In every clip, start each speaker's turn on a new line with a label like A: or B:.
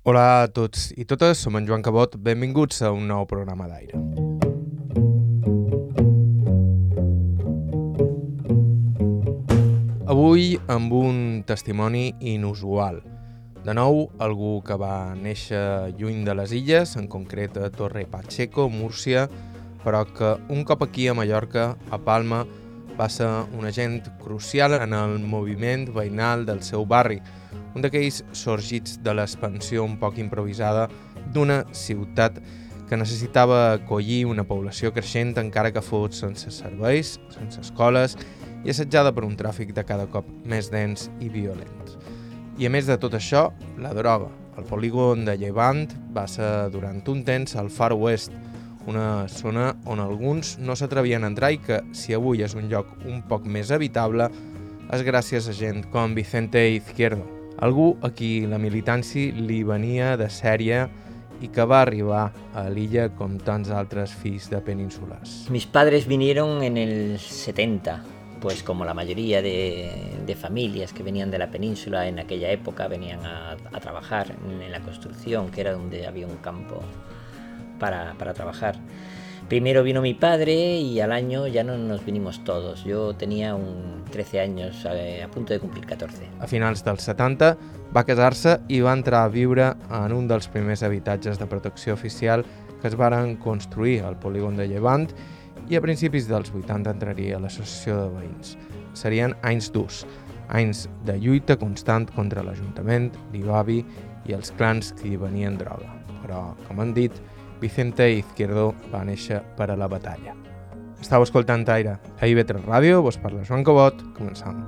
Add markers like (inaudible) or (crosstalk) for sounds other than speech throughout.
A: Hola a tots i totes, som en Joan Cabot, benvinguts a un nou programa d'aire. Avui amb un testimoni inusual. De nou, algú que va néixer lluny de les illes, en concret a Torre Pacheco, Múrcia, però que un cop aquí a Mallorca, a Palma, va ser un agent crucial en el moviment veïnal del seu barri, un d'aquells sorgits de l'expansió un poc improvisada d'una ciutat que necessitava acollir una població creixent encara que fos sense serveis, sense escoles i assetjada per un tràfic de cada cop més dens i violent. I a més de tot això, la droga. El polígon de Llevant va ser durant un temps al Far West, una zona on alguns no s'atrevien a entrar i que, si avui és un lloc un poc més habitable, és gràcies a gent com Vicente Izquierdo, algú a qui la militància li venia de sèrie i que va arribar a l'illa com tants altres fills de peninsulars.
B: Mis padres vinieron en el 70, pues como la mayoría de, de, familias que venían de la península en aquella época venían a, a trabajar en, en, la construcción, que era donde había un campo para, para trabajar. Primero vino mi padre y al año ya no nos vinimos todos. Yo tenía un 13 años, a, a punto de cumplir 14.
A: A finals dels 70 va casar-se i va entrar a viure en un dels primers habitatges de protecció oficial que es varen construir al polígon de Llevant i a principis dels 80 entraria a l'associació de veïns. Serien anys durs, anys de lluita constant contra l'Ajuntament, l'Ibavi i els clans que hi venien droga. Però, com han dit, Vicente Izquierdo va néixer per a la batalla. Estau escoltant Aire a IB3 Ràdio, vos parla Joan Cobot, començam.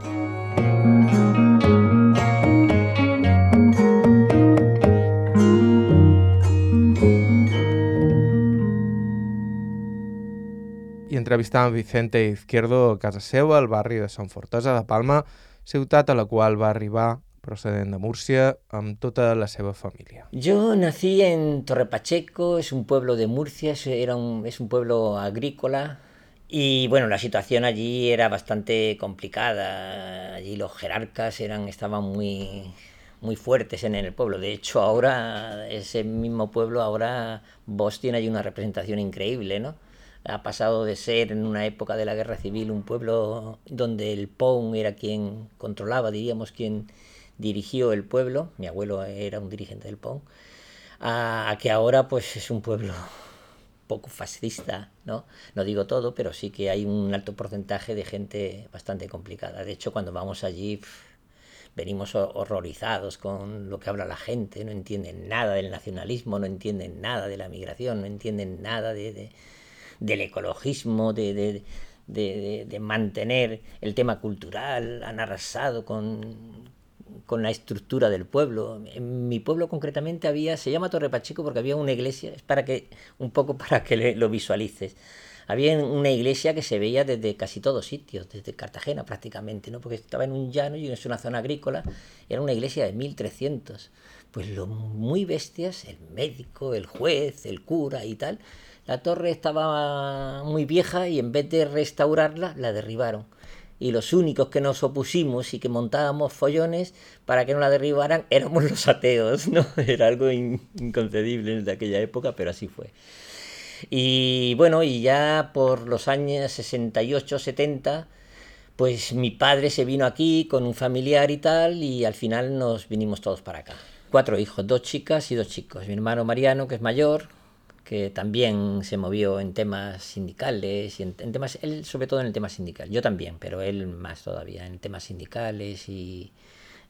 A: I entrevistam Vicente Izquierdo a casa seva, al barri de Sant Fortosa de Palma, ciutat a la qual va arribar procedent de Murcia, amb tota la seva família.
B: Yo nací en Torre Pacheco, es un pueblo de Murcia, era un, es un pueblo agrícola y bueno, la situación allí era bastante complicada. Allí los jerarcas eran, estaban muy, muy fuertes en el pueblo. De hecho, ahora ese mismo pueblo, ahora vos tiene una representación increíble, ¿no? ha pasado de ser en una época de la guerra civil un pueblo donde el POUN era quien controlaba, diríamos, quien dirigió el pueblo, mi abuelo era un dirigente del PON, a, a que ahora pues es un pueblo (laughs) poco fascista, ¿no? No digo todo, pero sí que hay un alto porcentaje de gente bastante complicada. De hecho, cuando vamos allí pff, venimos horrorizados con lo que habla la gente, no entienden nada del nacionalismo, no entienden nada de la migración, no entienden nada de, de del ecologismo, de, mantener el tema cultural, han arrasado con, con la estructura del pueblo. En mi pueblo concretamente había, se llama Torre Pacheco porque había una iglesia, es para que, un poco (laughs) para que lo visualices. Había una iglesia que se veía desde casi todos sitios, desde Cartagena prácticamente, ¿no? porque estaba en un llano y es una zona agrícola, era una iglesia de 1300. Pues lo muy bestias, el médico, el juez, el cura y tal, la torre estaba muy vieja y en vez de restaurarla, la derribaron. Y los únicos que nos opusimos y que montábamos follones para que no la derribaran éramos los ateos, ¿no? (laughs) Era algo in inconcebible de aquella época, pero así fue. Y bueno, y ya por los años 68, 70, pues mi padre se vino aquí con un familiar y tal, y al final nos vinimos todos para acá. Cuatro hijos, dos chicas y dos chicos. Mi hermano Mariano, que es mayor, que también se movió en temas sindicales y en, temas él sobre todo en el tema sindical. Yo también pero él más todavía en temas sindicales y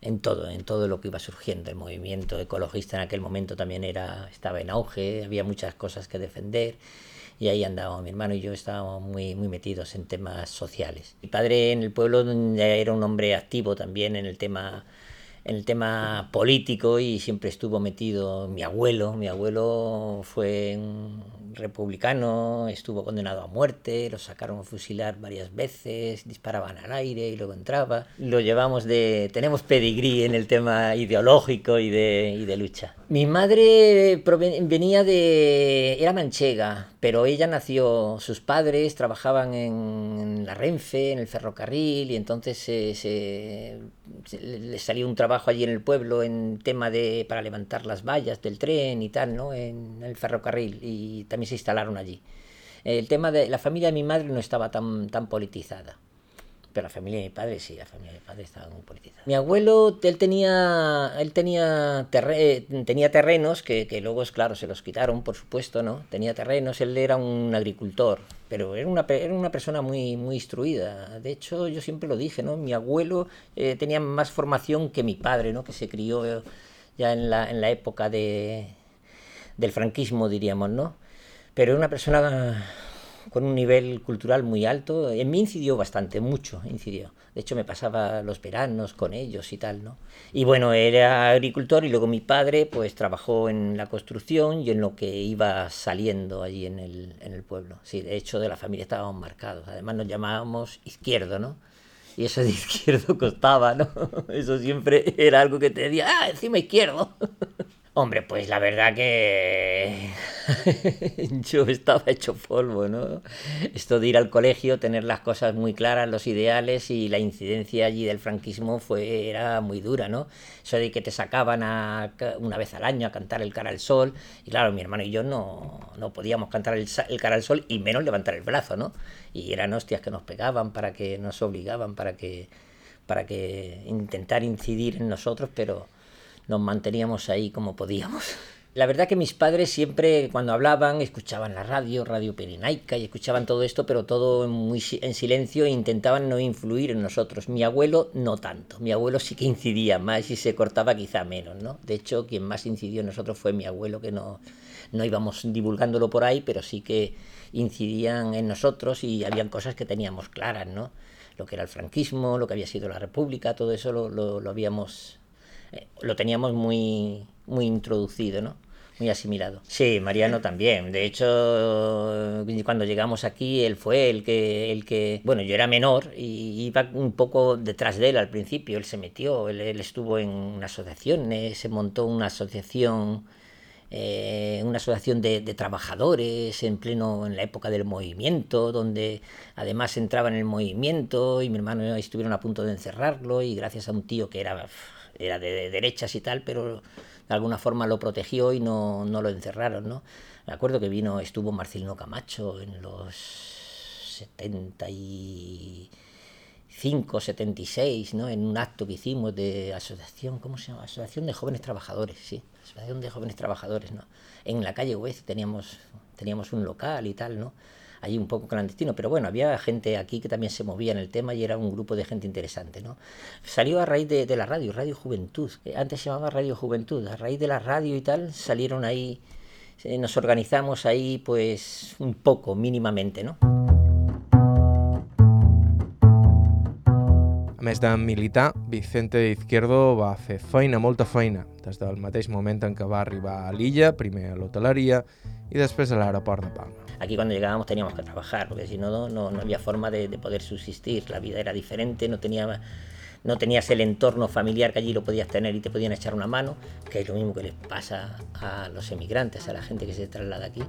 B: en todo en todo lo que iba surgiendo. El movimiento ecologista en aquel momento también era estaba en auge había muchas cosas que defender y ahí andábamos mi hermano y yo estábamos muy muy metidos en temas sociales. Mi padre en el pueblo era un hombre activo también en el tema en el tema político y siempre estuvo metido mi abuelo. Mi abuelo fue republicano, estuvo condenado a muerte, lo sacaron a fusilar varias veces, disparaban al aire y luego entraba. Lo llevamos de... tenemos pedigrí en el tema ideológico y de, y de lucha. Mi madre venía de... era manchega, pero ella nació, sus padres trabajaban en, la Renfe, en el ferrocarril, y entonces se, le salió un trabajo allí en el pueblo en tema de para levantar las vallas del tren y tal, ¿no? En el ferrocarril, y también se instalaron allí. El tema de la familia de mi madre no estaba tan, tan politizada. Pero la familia de mi padre sí, la familia de mi padre estaba muy politizada. Mi abuelo, él tenía, él tenía, tenía terrenos que, que luego, claro, se los quitaron, por supuesto, ¿no? Tenía terrenos, él era un agricultor, pero era una, era una persona muy, muy instruida. De hecho, yo siempre lo dije, ¿no? Mi abuelo eh, tenía más formación que mi padre, ¿no? Que se crió ya en la, en la época de, del franquismo, diríamos, ¿no? Pero era una persona con un nivel cultural muy alto. En mí incidió bastante, mucho incidió. De hecho, me pasaba los veranos con ellos y tal, ¿no? Y bueno, era agricultor y luego mi padre, pues trabajó en la construcción y en lo que iba saliendo allí en el, en el pueblo. Sí, de hecho, de la familia estábamos marcados. Además, nos llamábamos izquierdo, ¿no? Y eso de (laughs) izquierdo costaba, ¿no? (laughs) Eso siempre era algo que te decía, ah, encima izquierdo. (laughs) Hombre, pues la verdad que (laughs) yo estaba hecho polvo, ¿no? Esto de ir al colegio, tener las cosas muy claras, los ideales y la incidencia allí del franquismo fue era muy dura, ¿no? Eso de que te sacaban a, una vez al año a cantar el cara al sol y claro, mi hermano y yo no, no podíamos cantar el, el cara al sol y menos levantar el brazo, ¿no? Y eran hostias que nos pegaban para que nos obligaban para que para que intentar incidir en nosotros, pero nos manteníamos ahí como podíamos. (laughs) La verdad que mis padres siempre cuando hablaban escuchaban la radio, radio Pirinaica y escuchaban todo esto, pero todo muy en silencio e intentaban no influir en nosotros. Mi abuelo no tanto, mi abuelo sí que incidía más y se cortaba quizá menos, ¿no? De hecho, quien más incidió en nosotros fue mi abuelo, que no, no íbamos divulgándolo por ahí, pero sí que incidían en nosotros y habían cosas que teníamos claras, ¿no? Lo que era el franquismo, lo que había sido la república, todo eso lo, lo, lo habíamos eh, lo teníamos muy, muy introducido, ¿no? muy asimilado. Sí, Mariano también. De hecho, cuando llegamos aquí, él fue el que, el que, bueno, yo era menor y iba un poco detrás de él al principio. Él se metió, él, estuvo en una asociación, eh, se montó una asociación, eh, una asociación de, de, trabajadores en pleno, en la época del movimiento, donde además entraba en el movimiento y mi hermano estuvieron a punto de encerrarlo y gracias a un tío que era era de derechas y tal, pero de alguna forma lo protegió y no, no lo encerraron, ¿no? Me acuerdo que vino, estuvo Marcelino Camacho en los 75, 76, ¿no? En un acto que hicimos de asociación, ¿cómo se llama? Asociación de Jóvenes Trabajadores, sí, Asociación de Jóvenes Trabajadores, ¿no? En la calle Huez teníamos, teníamos un local y tal, ¿no? Allí un poco clandestino, pero bueno, había gente aquí que también se movía en el tema y era un grupo de gente interesante, ¿no? Salió a raíz de, la radio, Radio Juventud, antes se llamaba Radio Juventud, a raíz de la radio y tal, salieron ahí, eh, nos organizamos ahí pues un poco, mínimamente, ¿no?
A: A més de militar, Vicente de Izquierdo va fer feina, molta feina, des del mateix moment en què va arribar a l'illa, primer a l'hoteleria i després a l'aeroport de Palma.
B: Aquí cuando llegábamos teníamos que trabajar, porque si no, no, no había forma de, de, poder subsistir. La vida era diferente, no, tenía, no tenías el entorno familiar que allí lo podías tener y te podían echar una mano, que es lo mismo que les pasa a los emigrantes, a la gente que se traslada aquí.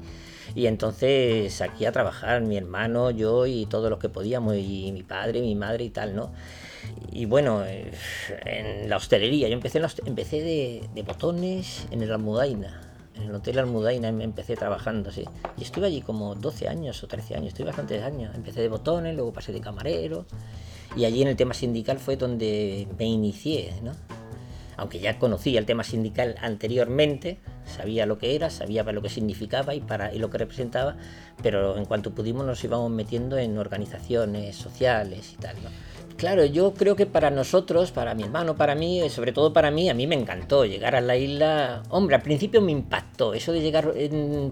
B: Y entonces aquí a trabajar mi hermano, yo y todos los que podíamos, y mi padre, mi madre y tal, ¿no? Y bueno, eh, en la hostelería, yo empecé, en la, empecé de, de botones en el Almudaina en el Hotel Almudaina empecé trabajando, sí. Y estuve allí como 12 años o 13 años, estuve bastantes años. Empecé de botones, luego pasé de camarero. Y allí en el tema sindical fue donde me inicié, ¿no? Aunque ya conocía el tema sindical anteriormente, sabía lo que era, sabía lo que significaba y, para, y lo que representaba, pero en cuanto pudimos nos íbamos metiendo en organizaciones sociales y tal, ¿no? Claro, yo creo que para nosotros, para mi hermano, para mí, eh, sobre todo para mí, a mí me encantó llegar a la isla. Hombre, al principio me impactó eso de llegar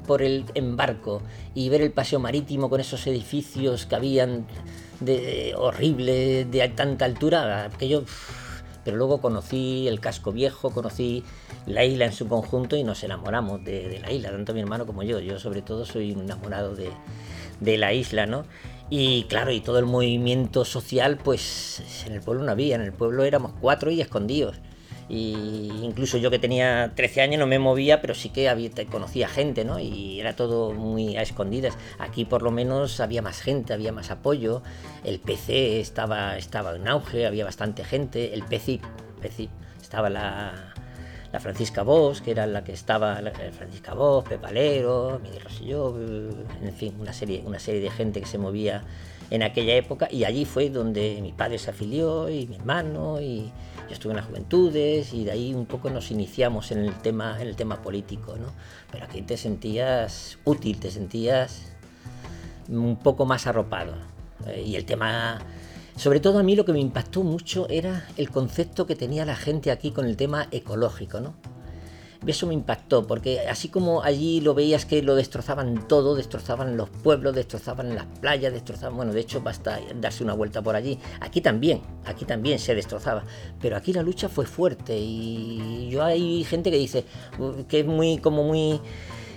B: por el embarco y ver el paseo marítimo con esos edificios que habían de, horribles de tanta altura, que yo pero luego conocí el casco viejo, conocí la isla en su conjunto y nos enamoramos de, la isla, tanto mi hermano como yo. Yo sobre todo soy un enamorado de, de la isla, ¿no? Y claro, y todo el movimiento social, pues en el pueblo no había, en el pueblo éramos cuatro y escondidos. Y incluso yo que tenía 13 años no me movía, pero sí que había, conocía gente, ¿no? Y era todo muy a escondidas. Aquí por lo menos había más gente, había más apoyo. El PC estaba, estaba en auge, había bastante gente. El PCIP, estaba la, la Francisca Vos, que era la que estaba, la Francisca Vos, Pepalero, Miguel Rosselló, en fin, una serie, una serie de gente que se movía en aquella época y allí fue donde mi padre se afilió y mi hermano y yo estuve en las juventudes y de ahí un poco nos iniciamos en el tema, en el tema político, ¿no? Pero aquí te sentías útil, te sentías un poco más arropado. Eh, y el tema, sobre todo a mí lo que me impactó mucho era el concepto que tenía la gente aquí con el tema ecológico, ¿no? eso me impactó, porque así como allí lo veías que lo destrozaban todo, destrozaban los pueblos, destrozaban las playas, destrozaban, bueno, de hecho basta darse una vuelta por allí. Aquí también, aquí también se destrozaba, pero aquí la lucha fue fuerte y yo hay gente que dice que es muy como muy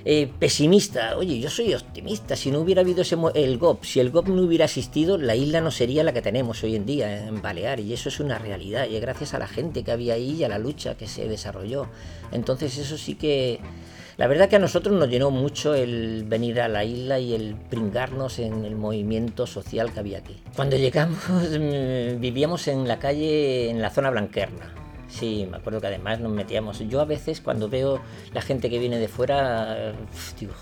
B: eh, pesimista. Oye, yo soy optimista. Si no hubiera habido ese, el GOP, si el GOP no hubiera existido, la isla no sería la que tenemos hoy en día en Baleares. Y eso es una realidad. Y es gracias a la gente que había ahí y a la lucha que se desarrolló. Entonces eso sí que... La verdad que a nosotros nos llenó mucho el venir a la isla y el pringarnos en el movimiento social que había aquí. Cuando llegamos (laughs) vivíamos en la calle, en la zona blanquerna Sí, me acuerdo que además nos metíamos. Yo a veces cuando veo la gente que viene de fuera, digo,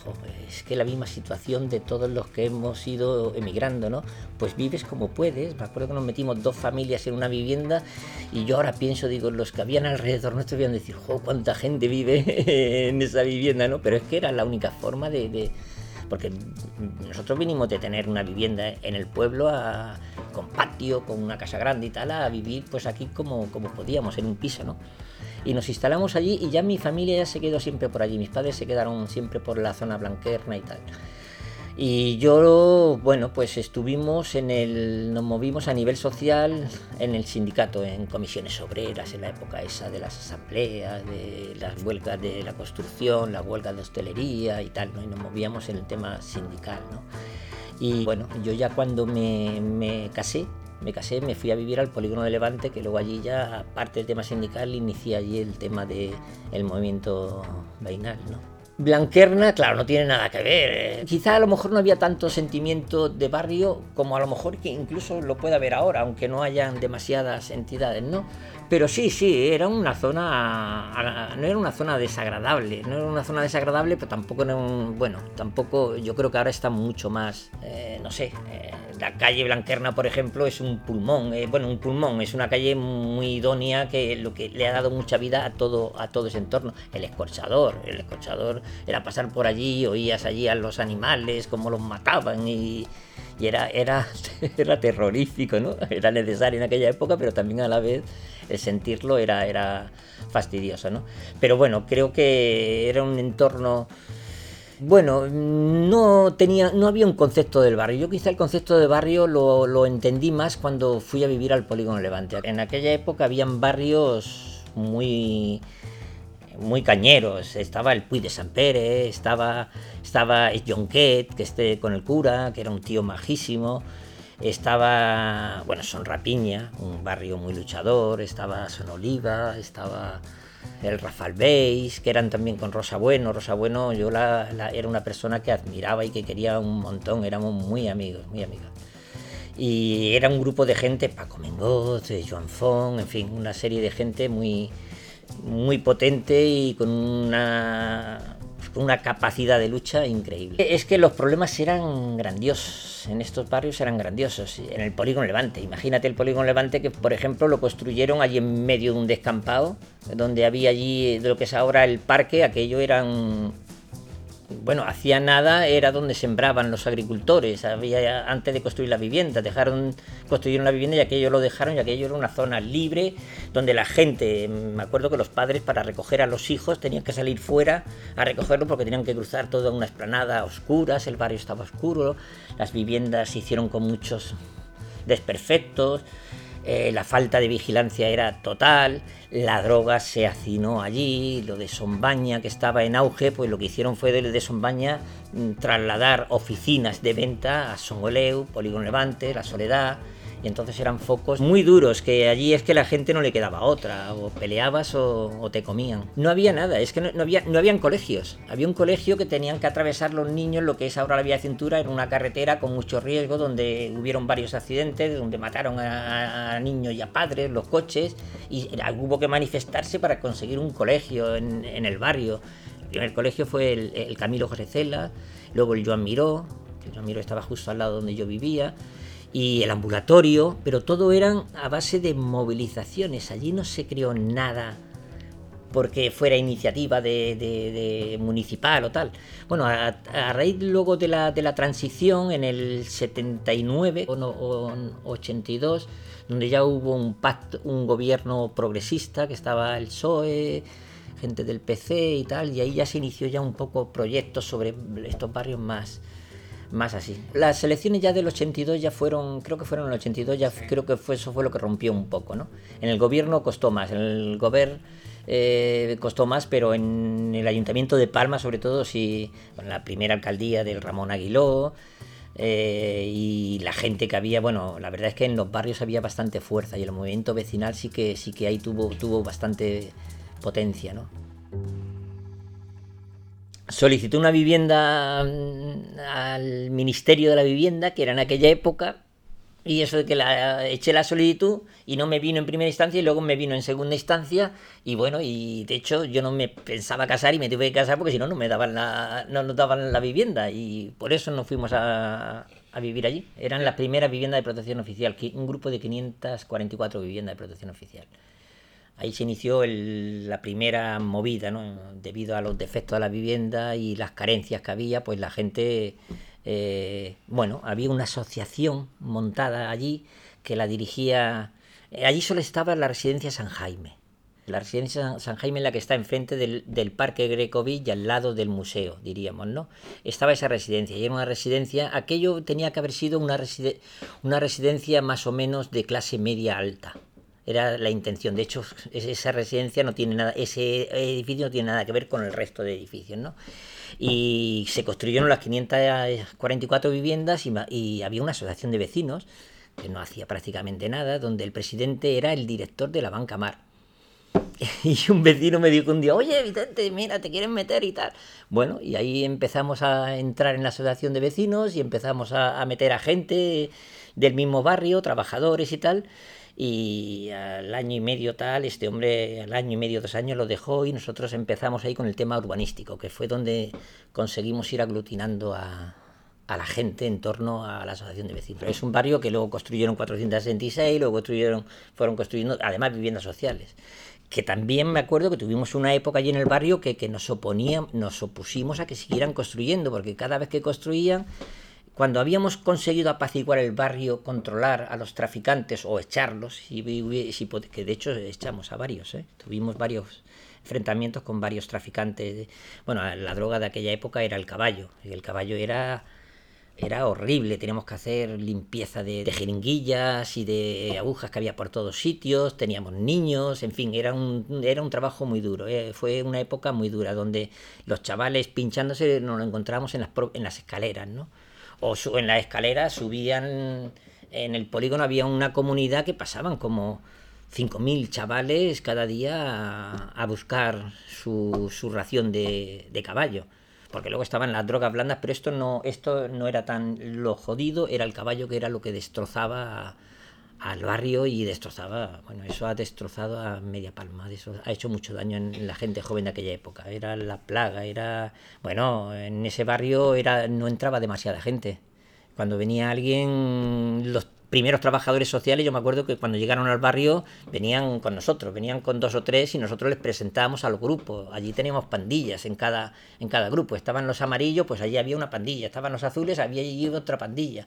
B: es que la misma situación de todos los que hemos ido emigrando, ¿no? Pues vives como puedes. Me acuerdo que nos metimos dos familias en una vivienda y yo ahora pienso, digo, los que habían alrededor nuestro iban a decir, jo, cuánta gente vive (laughs) en esa vivienda, ¿no? Pero es que era la única forma de porque nosotros vinimos de tener una vivienda en el pueblo con patio, con una casa grande y tal, a vivir pues aquí como, como podíamos, en un piso, ¿no? Y nos instalamos allí y ya mi familia ya se quedó siempre por allí, mis padres se quedaron siempre por la zona blanquerna y tal. Y yo, bueno, pues estuvimos en el, nos movimos a nivel social en el sindicato, en comisiones obreras, en la época esa de las asambleas, de las huelgas de la construcción, las huelgas de hostelería y tal, ¿no? Y nos movíamos en el tema sindical, ¿no? Y bueno, yo ya cuando me, me casé, me casé, me fui a vivir al polígono de Levante, que luego allí ya, aparte del tema sindical, inicié allí el tema del el movimiento veinal, ¿no? Blanquerna, claro, no tiene nada que ver. Eh. Quizá a lo mejor no había tanto sentimiento de barrio como a lo mejor que incluso lo puede haber ahora, aunque no hayan demasiadas entidades, ¿no? Pero sí, sí, era una zona, no era una zona desagradable, no era una zona desagradable, pero tampoco era un, bueno, tampoco, yo creo que ahora está mucho más, eh, no sé, eh, la calle Blanquerna, por ejemplo, es un pulmón, eh, bueno, un pulmón, es una calle muy idónea que lo que le ha dado mucha vida a todo, a todo ese entorno. El escorchador, el escorchador era pasar por allí, oías allí a los animales, cómo los mataban y, era, era, (laughs) era terrorífico, ¿no? Era necesario en aquella época, pero también a la vez el sentirlo era, era fastidioso, ¿no? Pero bueno, creo que era un entorno bueno, no tenía, no había un concepto del barrio. Yo quizá el concepto de barrio lo, lo entendí más cuando fui a vivir al Polígono Levante. En aquella época habían barrios muy muy cañeros. Estaba el Puy de San Pere, estaba, estaba Jonquet, que esté con el cura, que era un tío majísimo. Estaba, bueno, Son Rapiña, un barrio muy luchador. Estaba Son Oliva, estaba el Rafael Beis, que eran también con Rosa Bueno. Rosa Bueno, yo la, era una persona que admiraba y que quería un montón, éramos muy amigos, muy amigos. Y era un grupo de gente, Paco Mengoz, Joan Fon, en fin, una serie de gente muy, muy potente y con una una capacidad de lucha increíble. Es que los problemas eran grandiosos, en estos barrios eran grandiosos, en el polígono Levante. Imagínate el polígono Levante que, por ejemplo, lo construyeron allí en medio de un descampado, donde había allí lo que es ahora el parque, aquello eran bueno, hacía nada era donde sembraban los agricultores, había antes de construir la vivienda, dejaron construir una vivienda y aquello lo dejaron y aquello era una zona libre donde la gente, me acuerdo que los padres para recoger a los hijos tenían que salir fuera a recogerlos porque tenían que cruzar toda una esplanada oscura, el barrio estaba oscuro, las viviendas se hicieron con muchos desperfectos, eh, la falta de vigilancia era total, la droga se hacinó allí, lo de Sombaña que estaba en auge, pues lo que hicieron fue de, de Sombaña mm, trasladar oficinas de venta a Songoleu, Polígono Levante, La Soledad, y entonces eran focos muy duros, que allí es que la gente no le quedaba otra, o peleabas o, te comían. No había nada, es que no, había, no habían colegios. Había un colegio que tenían que atravesar los niños, lo que es ahora la vía de cintura, en una carretera con mucho riesgo, donde hubieron varios accidentes, donde mataron a, niños y a padres, los coches, y hubo que manifestarse para conseguir un colegio en, el barrio. El primer colegio fue el, Camilo José Cela, luego el Joan Miró, que el Joan Miró estaba justo al lado donde yo vivía, y el ambulatorio, pero todo eran a base de movilizaciones. Allí no se creó nada porque fuera iniciativa de, municipal o tal. Bueno, a, raíz luego de la, de la, transición en el 79 o, 82, donde ya hubo un pacto, un gobierno progresista, que estaba el PSOE, gente del PC y tal, y ahí ya se inició ya un poco proyectos sobre estos barrios más, más así. Las elecciones ya del 82 ya fueron, creo que fueron en el 82, ya creo que fue, eso fue lo que rompió un poco, ¿no? En el gobierno costó más, en el gobierno eh, costó más, pero en el ayuntamiento de Palma, sobre todo, sí, con la primera alcaldía del Ramón Aguiló, eh, y la gente que había, bueno, la verdad es que en los barrios había bastante fuerza y el movimiento vecinal sí que sí que ahí tuvo, tuvo bastante potencia, ¿no? Solicité una vivienda mm, al Ministerio de la Vivienda, que era en aquella época, y eso de que la, eché la solicitud y no me vino en primera instancia y luego me vino en segunda instancia y bueno, y de hecho yo no me pensaba casar y me tuve que casar porque si no no me daban la, no nos daban la vivienda y por eso nos fuimos a, a vivir allí. Eran las primeras viviendas de protección oficial, un grupo de 544 viviendas de protección oficial ahí se inició la primera movida, ¿no? Debido a los defectos de la vivienda y las carencias que había, pues la gente, eh, bueno, había una asociación montada allí que la dirigía, eh, allí solo estaba la residencia San Jaime. La residencia San Jaime es la que está enfrente del, Parque Grecovi y al lado del museo, diríamos, ¿no? Estaba esa residencia y era una residencia, aquello tenía que haber sido una, una residencia más o menos de clase media alta era la intención. De hecho, esa residencia no tiene nada, ese edificio no tiene nada que ver con el resto de edificios, ¿no? Y se construyeron las 544 viviendas y, y había una asociación de vecinos que no hacía prácticamente nada, donde el presidente era el director de la banca Mar. (laughs) Y un vecino me dijo un día, oye Vicente, mira, te quieren meter y tal. Bueno, y ahí empezamos a entrar en la asociación de vecinos y empezamos a, a meter a gente del mismo barrio, trabajadores y tal y al año y medio tal, este hombre al año y medio, dos años lo dejó y nosotros empezamos ahí con el tema urbanístico, que fue donde conseguimos ir aglutinando a, a la gente en torno a la asociación de vecinos. Es un barrio que luego construyeron 466, luego construyeron, fueron construyendo además viviendas sociales. Que también me acuerdo que tuvimos una época allí en el barrio que, que nos oponía, nos opusimos a que siguieran construyendo, porque cada vez que construían cuando habíamos conseguido apaciguar el barrio, controlar a los traficantes o echarlos, y, que de hecho echamos a varios, ¿eh? tuvimos varios enfrentamientos con varios traficantes. Bueno, la droga de aquella época era el caballo, y el caballo era, era horrible, teníamos que hacer limpieza de, jeringuillas y de agujas que había por todos sitios, teníamos niños, en fin, era un, era un trabajo muy duro, ¿eh? fue una época muy dura, donde los chavales pinchándose nos lo encontramos en las, en las escaleras, ¿no? O en la escalera subían, en el polígono había una comunidad que pasaban como 5.000 chavales cada día a, buscar su, su ración de, de, caballo. Porque luego estaban las drogas blandas, pero esto no, esto no era tan lo jodido, era el caballo que era lo que destrozaba al barrio y destrozaba, bueno, eso ha destrozado a media palma, eso ha hecho mucho daño en la gente joven de aquella época, era la plaga, era, bueno, en ese barrio era no entraba demasiada gente. Cuando venía alguien, los primeros trabajadores sociales, yo me acuerdo que cuando llegaron al barrio venían con nosotros, venían con dos o tres y nosotros les presentábamos al grupo. Allí teníamos pandillas en cada, en cada grupo. Estaban los amarillos, pues allí había una pandilla. Estaban los azules, había allí otra pandilla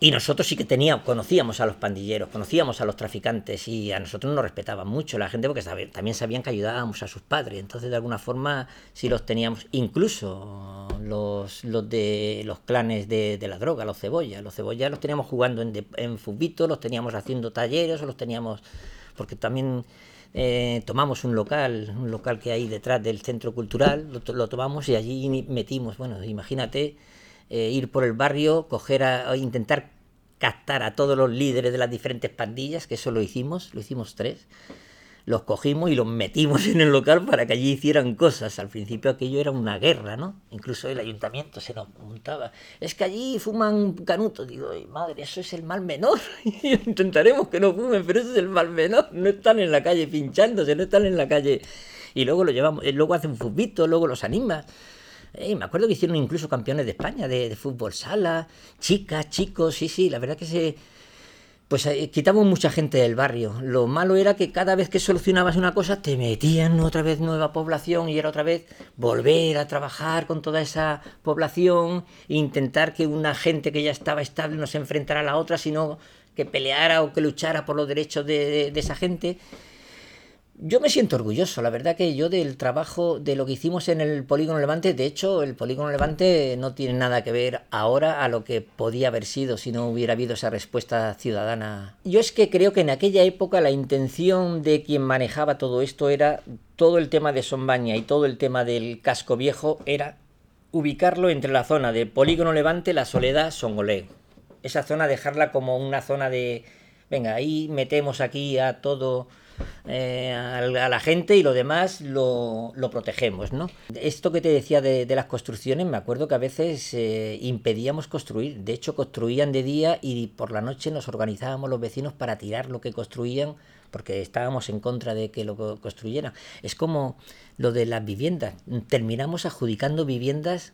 B: Y nosotros sí que teníamos, conocíamos a los pandilleros, conocíamos a los traficantes y a nosotros nos respetaban mucho la gente porque también sabían que ayudábamos a sus padres. Entonces, de alguna forma, sí los teníamos, incluso los, los de los clanes de, la droga, los cebollas. Los cebollas los teníamos jugando en, en fubito, los teníamos haciendo talleres los teníamos. Porque también eh, tomamos un local, un local que hay detrás del centro cultural, lo, tomamos y allí metimos, bueno, imagínate eh, ir por el barrio, coger a, intentar captar a todos los líderes de las diferentes pandillas, que eso lo hicimos, lo hicimos tres, los cogimos y los metimos en el local para que allí hicieran cosas. Al principio aquello era una guerra, ¿no? Incluso el ayuntamiento se nos preguntaba, es que allí fuman canuto. Digo, madre, eso es el mal menor. (laughs) Intentaremos que no fumen, pero eso es el mal menor. No están en la calle pinchándose, no están en la calle. Y luego lo llevamos, eh, luego hacen fútbol, luego los anima. Eh, me acuerdo que hicieron incluso campeones de España de, fútbol sala, chicas, chicos, sí, sí, la verdad que se pues eh, quitamos mucha gente del barrio. Lo malo era que cada vez que solucionabas una cosa te metían otra vez nueva población y era otra vez volver a trabajar con toda esa población intentar que una gente que ya estaba estable no se enfrentara a la otra, sino que peleara o que luchara por los derechos de esa gente. Yo me siento orgulloso, la verdad que yo del trabajo, de lo que hicimos en el Polígono Levante, de hecho el Polígono Levante no tiene nada que ver ahora a lo que podía haber sido si no hubiera habido esa respuesta ciudadana. Yo es que creo que en aquella época la intención de quien manejaba todo esto era todo el tema de Sombaña y todo el tema del casco viejo era ubicarlo entre la zona de Polígono Levante, La Soledad, Songolé. Esa zona dejarla como una zona de, venga, ahí metemos aquí a todo eh, a, la gente y lo demás lo, protegemos, ¿no? Esto que te decía de, las construcciones, me acuerdo que a veces eh, impedíamos construir, de hecho construían de día y por la noche nos organizábamos los vecinos para tirar lo que construían porque estábamos en contra de que lo construyeran. Es como lo de las viviendas, terminamos adjudicando viviendas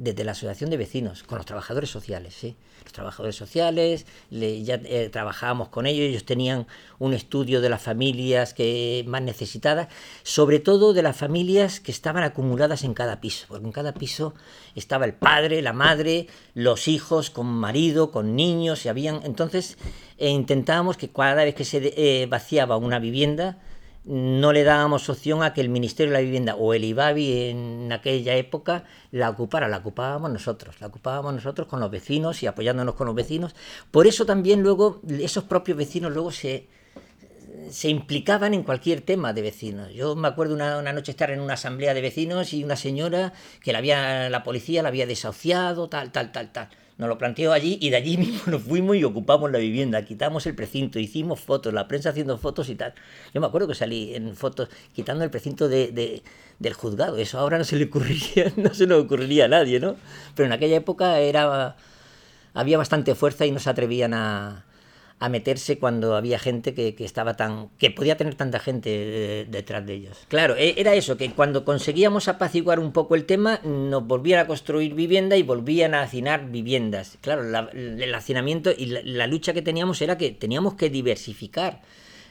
B: desde la asociación de vecinos, con los trabajadores sociales, ¿sí? Los trabajadores sociales, ya eh, trabajábamos con ellos, ellos tenían un estudio de las familias que más necesitadas, sobre todo de las familias que estaban acumuladas en cada piso, porque en cada piso estaba el padre, la madre, los hijos con marido, con niños, y habían, entonces eh, intentábamos que cada vez que se eh, vaciaba una vivienda, no le dábamos opción a que el Ministerio de la Vivienda o el IBABI en aquella época la ocupara, la ocupábamos nosotros, la ocupábamos nosotros con los vecinos y apoyándonos con los vecinos. Por eso también luego esos propios vecinos luego se, se implicaban en cualquier tema de vecinos. Yo me acuerdo una, una, noche estar en una asamblea de vecinos y una señora que la, había, la policía la había desahuciado, tal, tal, tal, tal nos lo planteó allí y de allí (laughs) mismo nos fuimos y ocupamos la vivienda, quitamos el precinto, hicimos fotos, la prensa haciendo fotos y tal. Yo me acuerdo que salí en fotos quitando el precinto de, del juzgado, eso ahora no se le ocurriría, (laughs) no se le ocurriría a nadie, ¿no? Pero en aquella época era había bastante fuerza y no se atrevían a, a meterse cuando había gente que, estaba tan que podía tener tanta gente eh, detrás de ellos. Claro, e, era eso, que cuando conseguíamos apaciguar un poco el tema, nos volvían a construir vivienda y volvían a hacinar viviendas. Claro, el hacinamiento y la, lucha que teníamos era que teníamos que diversificar.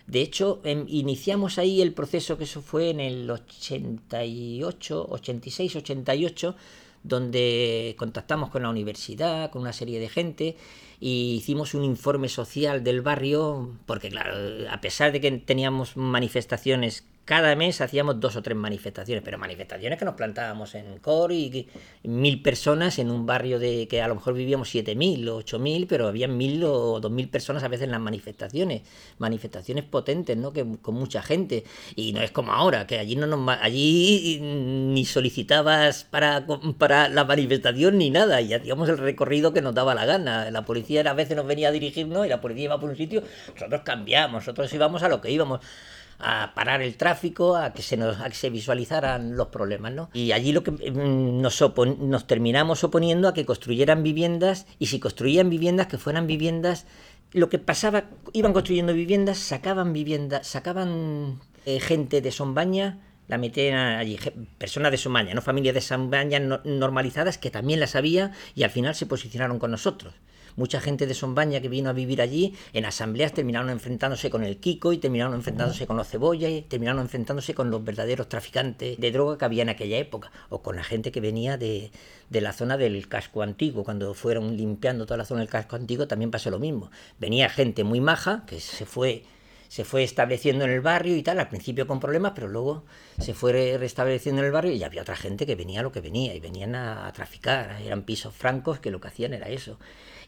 B: De hecho, em, iniciamos ahí el proceso que eso fue en el 88, 86, 88, donde contactamos con la universidad, con una serie de gente y hicimos un informe social del barrio, porque claro, a pesar de que teníamos manifestaciones cada mes hacíamos dos o tres manifestaciones, pero manifestaciones que nos plantábamos en Cor y, mil personas en un barrio de que a lo mejor vivíamos siete mil o ocho mil, pero había mil o dos mil personas a veces en las manifestaciones, manifestaciones potentes, ¿no? Que con mucha gente y no es como ahora que allí no nos allí ni solicitabas para para la manifestación ni nada y hacíamos el recorrido que nos daba la gana. La policía a veces nos venía a dirigirnos y la policía iba por un sitio, nosotros cambiamos, nosotros íbamos a lo que íbamos a parar el tráfico, a que se, nos, que se visualizaran los problemas. ¿no? Y allí lo que mm, nos, nos terminamos oponiendo a que construyeran viviendas y si construían viviendas que fueran viviendas lo que pasaba, iban construyendo viviendas, sacaban viviendas, sacaban eh, gente de Sombaña, la metían allí, personas de Sombaña, no familias de Sombaña normalizadas que también las había y al final se posicionaron con nosotros. Mucha gente de Sombaña que vino a vivir allí, en asambleas terminaron enfrentándose con el Kiko y terminaron enfrentándose con los cebollas y terminaron enfrentándose con los verdaderos traficantes de droga que había en aquella época, o con la gente que venía de, de la zona del casco antiguo, cuando fueron limpiando toda la zona del casco antiguo también pasó lo mismo. Venía gente muy maja que se fue se fue estableciendo en el barrio y tal, al principio con problemas, pero luego se fue restableciendo en el barrio y había otra gente que venía a lo que venía y venían a, traficar, eran pisos francos que lo que hacían era eso.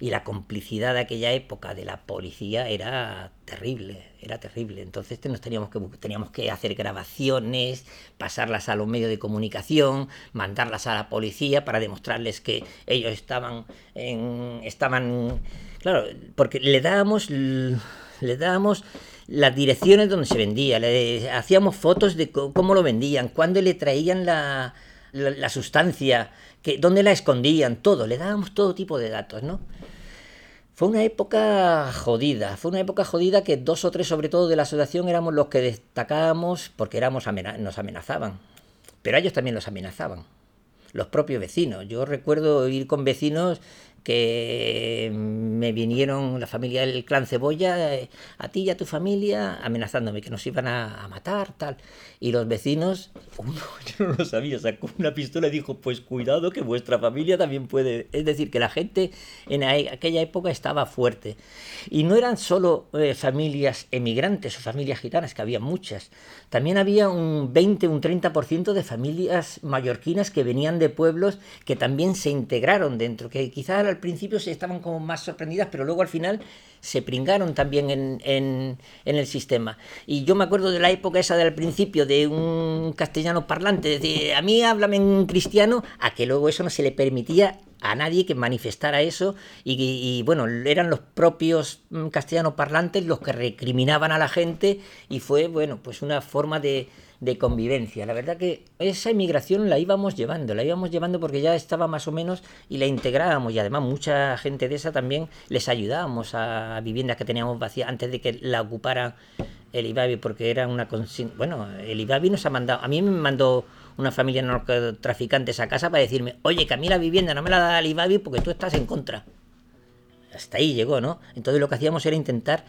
B: Y la complicidad de aquella época de la policía era terrible, era terrible. Entonces nos teníamos que, teníamos que hacer grabaciones, pasarlas a los medios de comunicación, mandarlas a la policía para demostrarles que ellos estaban en, estaban claro, porque le dábamos le dábamos las direcciones donde se vendía, le hacíamos fotos de cómo lo vendían, cuándo le traían la, la, sustancia, que, dónde la escondían, todo, le dábamos todo tipo de datos, ¿no? Fue una época jodida, fue una época jodida que dos o tres sobre todo de la asociación éramos los que destacábamos porque éramos nos amenazaban, pero ellos también los amenazaban, los propios vecinos. Yo recuerdo ir con vecinos que me vinieron la familia del clan Cebolla, eh, a ti y a tu familia, amenazándome que nos iban a, matar, tal. Y los vecinos, (laughs) uno, yo no lo sabía, sacó una pistola y dijo, pues cuidado que vuestra familia también puede. Es decir, que la gente en aquella época estaba fuerte. Y no eran solo eh, familias emigrantes o familias gitanas, que había muchas. También había un 20, un 30% de familias mallorquinas que venían de pueblos que también se integraron dentro, que quizás al principio se estaban como más sorprendidas, pero luego al final se pringaron también en, en, el sistema. Y yo me acuerdo de la época esa del principio de un castellano parlante, de a mí háblame en cristiano, a que luego eso no se le permitía a nadie que manifestara eso y, y, bueno, eran los propios mm, castellanos parlantes los que recriminaban a la gente y fue, bueno, pues una forma de, de convivencia. La verdad que esa inmigración la íbamos llevando, la íbamos llevando porque ya estaba más o menos y la integrábamos y además mucha gente de esa también les ayudábamos a viviendas que teníamos vacías antes de que la ocupara el IBABI porque era una bueno, el IBABI nos ha mandado, a mí me mandó una familia de narcotraficantes a casa para decirme, oye, que a mí la vivienda no me la da el IBABI porque tú estás en contra. Hasta ahí llegó, ¿no? Entonces lo que hacíamos era intentar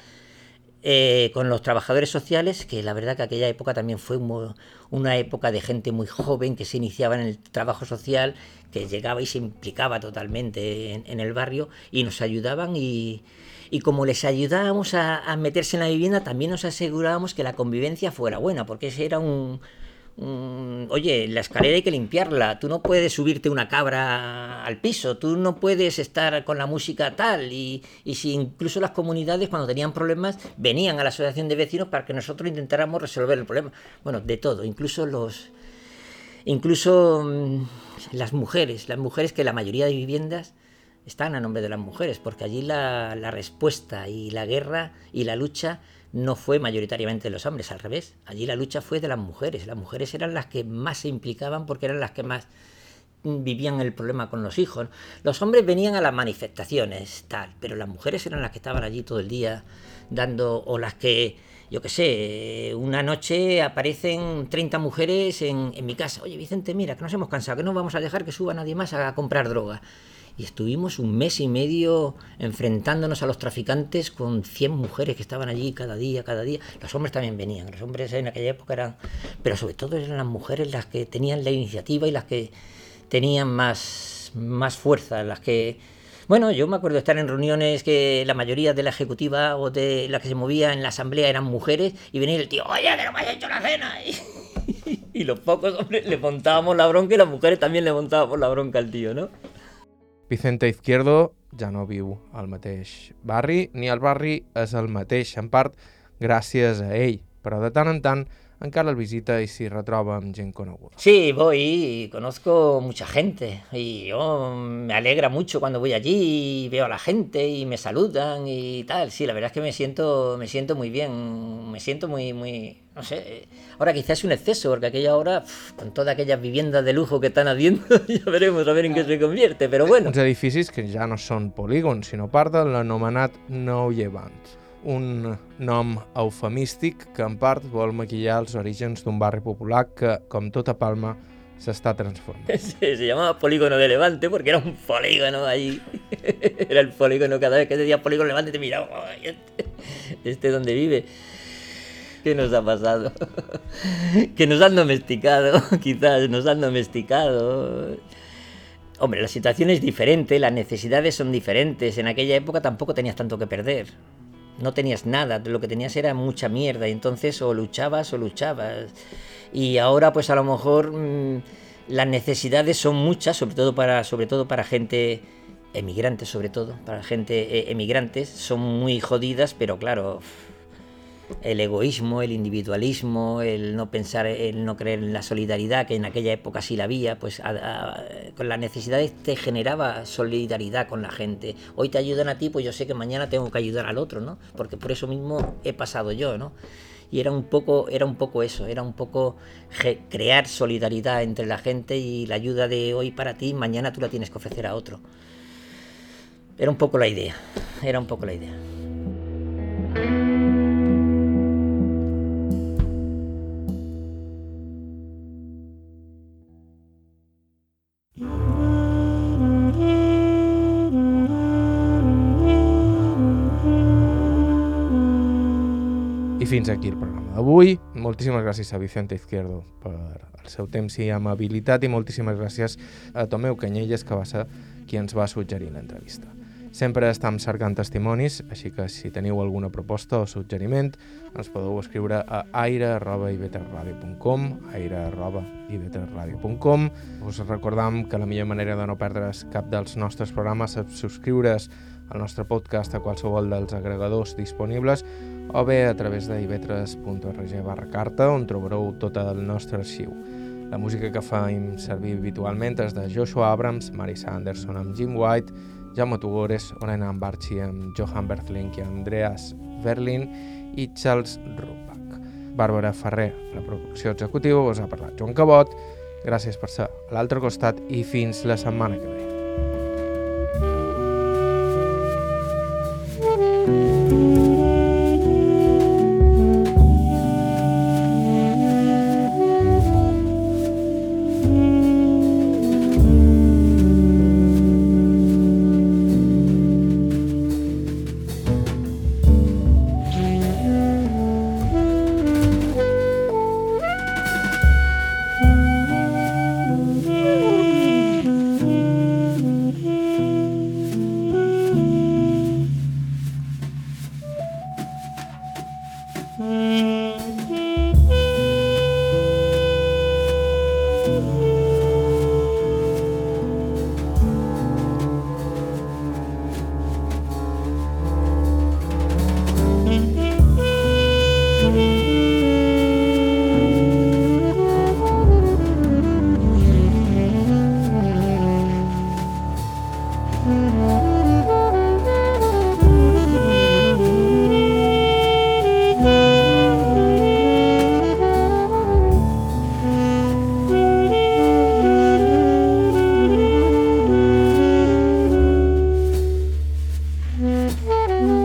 B: eh, con los trabajadores sociales, que la verdad que aquella época también fue una época de gente muy joven que se iniciaba en el trabajo social, que llegaba y se implicaba totalmente en, el barrio y nos ayudaban y, como les ayudábamos a, a, meterse en la vivienda, también nos asegurábamos que la convivencia fuera buena, porque ese era un, Mm, oye, la escalera hay que limpiarla, tú no puedes subirte una cabra al piso, tú no puedes estar con la música tal, y, si incluso las comunidades cuando tenían problemas venían a la asociación de vecinos para que nosotros intentáramos resolver el problema. Bueno, de todo, incluso los... Incluso mm, las mujeres, las mujeres que la mayoría de viviendas están a nombre de las mujeres, porque allí la, la respuesta y la guerra y la lucha no fue mayoritariamente de los hombres, al revés. Allí la lucha fue de las mujeres. Las mujeres eran las que más se implicaban porque eran las que más vivían el problema con los hijos. Los hombres venían a las manifestaciones, tal, pero las mujeres eran las que estaban allí todo el día dando, o las que, yo qué sé, una noche aparecen 30 mujeres en, en mi casa. Oye, Vicente, mira, que nos hemos cansado, que no vamos a dejar que suba nadie más a comprar droga y estuvimos un mes y medio enfrentándonos a los traficantes con 100 mujeres que estaban allí cada día, cada día. Los hombres también venían, los hombres en aquella época eran, pero sobre todo eran las mujeres las que tenían la iniciativa y las que tenían más, más fuerza, las que... Bueno, yo me acuerdo de estar en reuniones que la mayoría de la ejecutiva o de la que se movía en la asamblea eran mujeres y venía el tío, oye, que no me has hecho la cena. Y, (laughs) y los pocos hombres le montábamos la bronca y las mujeres también le montábamos la bronca al tío, ¿no?
A: Vicente Izquierdo ja no viu al mateix barri, ni el barri és el mateix, en part gràcies a ell, però de tant en tant encara el visita y s'hi retroba amb gent coneguda.
B: Sí, voy y conozco mucha gente y yo me alegra mucho cuando voy allí y veo a la gente y me saludan y tal. Sí, la verdad es que me siento, me siento muy bien, me siento muy, muy, no sé. Ahora quizás es un exceso porque aquella hora, con todas aquellas viviendas de lujo que están haciendo, (laughs) ya veremos a ver en qué se convierte, pero bueno.
A: Uns edificis que ja no són polígons, sinó part de l'anomenat Nou Llevant un nom eufemístic que en part vol maquillar els orígens d'un barri popular que, com tota Palma, se está transformando. (laughs)
B: Sí, se llamaba Polígono de Levante porque era un polígono ahí (laughs) Era el polígono, cada vez que decía polígono, levante te miraba, este, este donde vive. ¿Qué nos ha pasado? (laughs) que nos han domesticado, quizás, nos han domesticado. Hombre, la situación es diferente, las necesidades son diferentes. En aquella época tampoco tenías tanto que perder. No tenías nada, lo que tenías era mucha mierda. Y entonces o luchabas o luchabas. Y ahora, pues a lo mejor mm, las necesidades son muchas, sobre todo para, sobre todo para gente emigrante, sobre todo, para gente eh, emigrantes, son muy jodidas, pero claro, el egoísmo, el individualismo, el no pensar, el no creer en la solidaridad, que en aquella época sí la había, pues con las necesidades te generaba solidaridad con la gente. Hoy te ayudan a ti, pues yo sé que mañana tengo que ayudar al otro, ¿no? Porque por eso mismo he pasado yo, ¿no? Y era un poco, era un poco eso, era un poco crear solidaridad entre la gente y la ayuda de hoy para ti, mañana tú la tienes que ofrecer a otro. Era un poco la idea, era un poco la idea.
A: Fins aquí el programa d'avui. Moltíssimes gràcies a Vicente Izquierdo per el seu temps i amabilitat i moltíssimes gràcies a Tomeu Canyelles, que va ser qui ens va suggerir l'entrevista. Sempre estem cercant testimonis, així que si teniu alguna proposta o suggeriment, ens podeu escriure a aire.ivetradio.com aire.ivetradio.com Us recordam que la millor manera de no perdre's cap dels nostres programes és subscriure's al nostre podcast a qualsevol dels agregadors disponibles o bé a través de ivetres.org barra carta on trobareu tot el nostre arxiu. La música que fem servir habitualment és de Joshua Abrams, Marisa Anderson amb Jim White, Jaume Tugores, Orena Ambarchi amb Johan Berthlink i Andreas Berlin i Charles Rupak. Bàrbara Ferrer, la producció executiva, us ha parlat Joan Cabot. Gràcies per ser a l'altre costat i fins la setmana que ve. thank you Música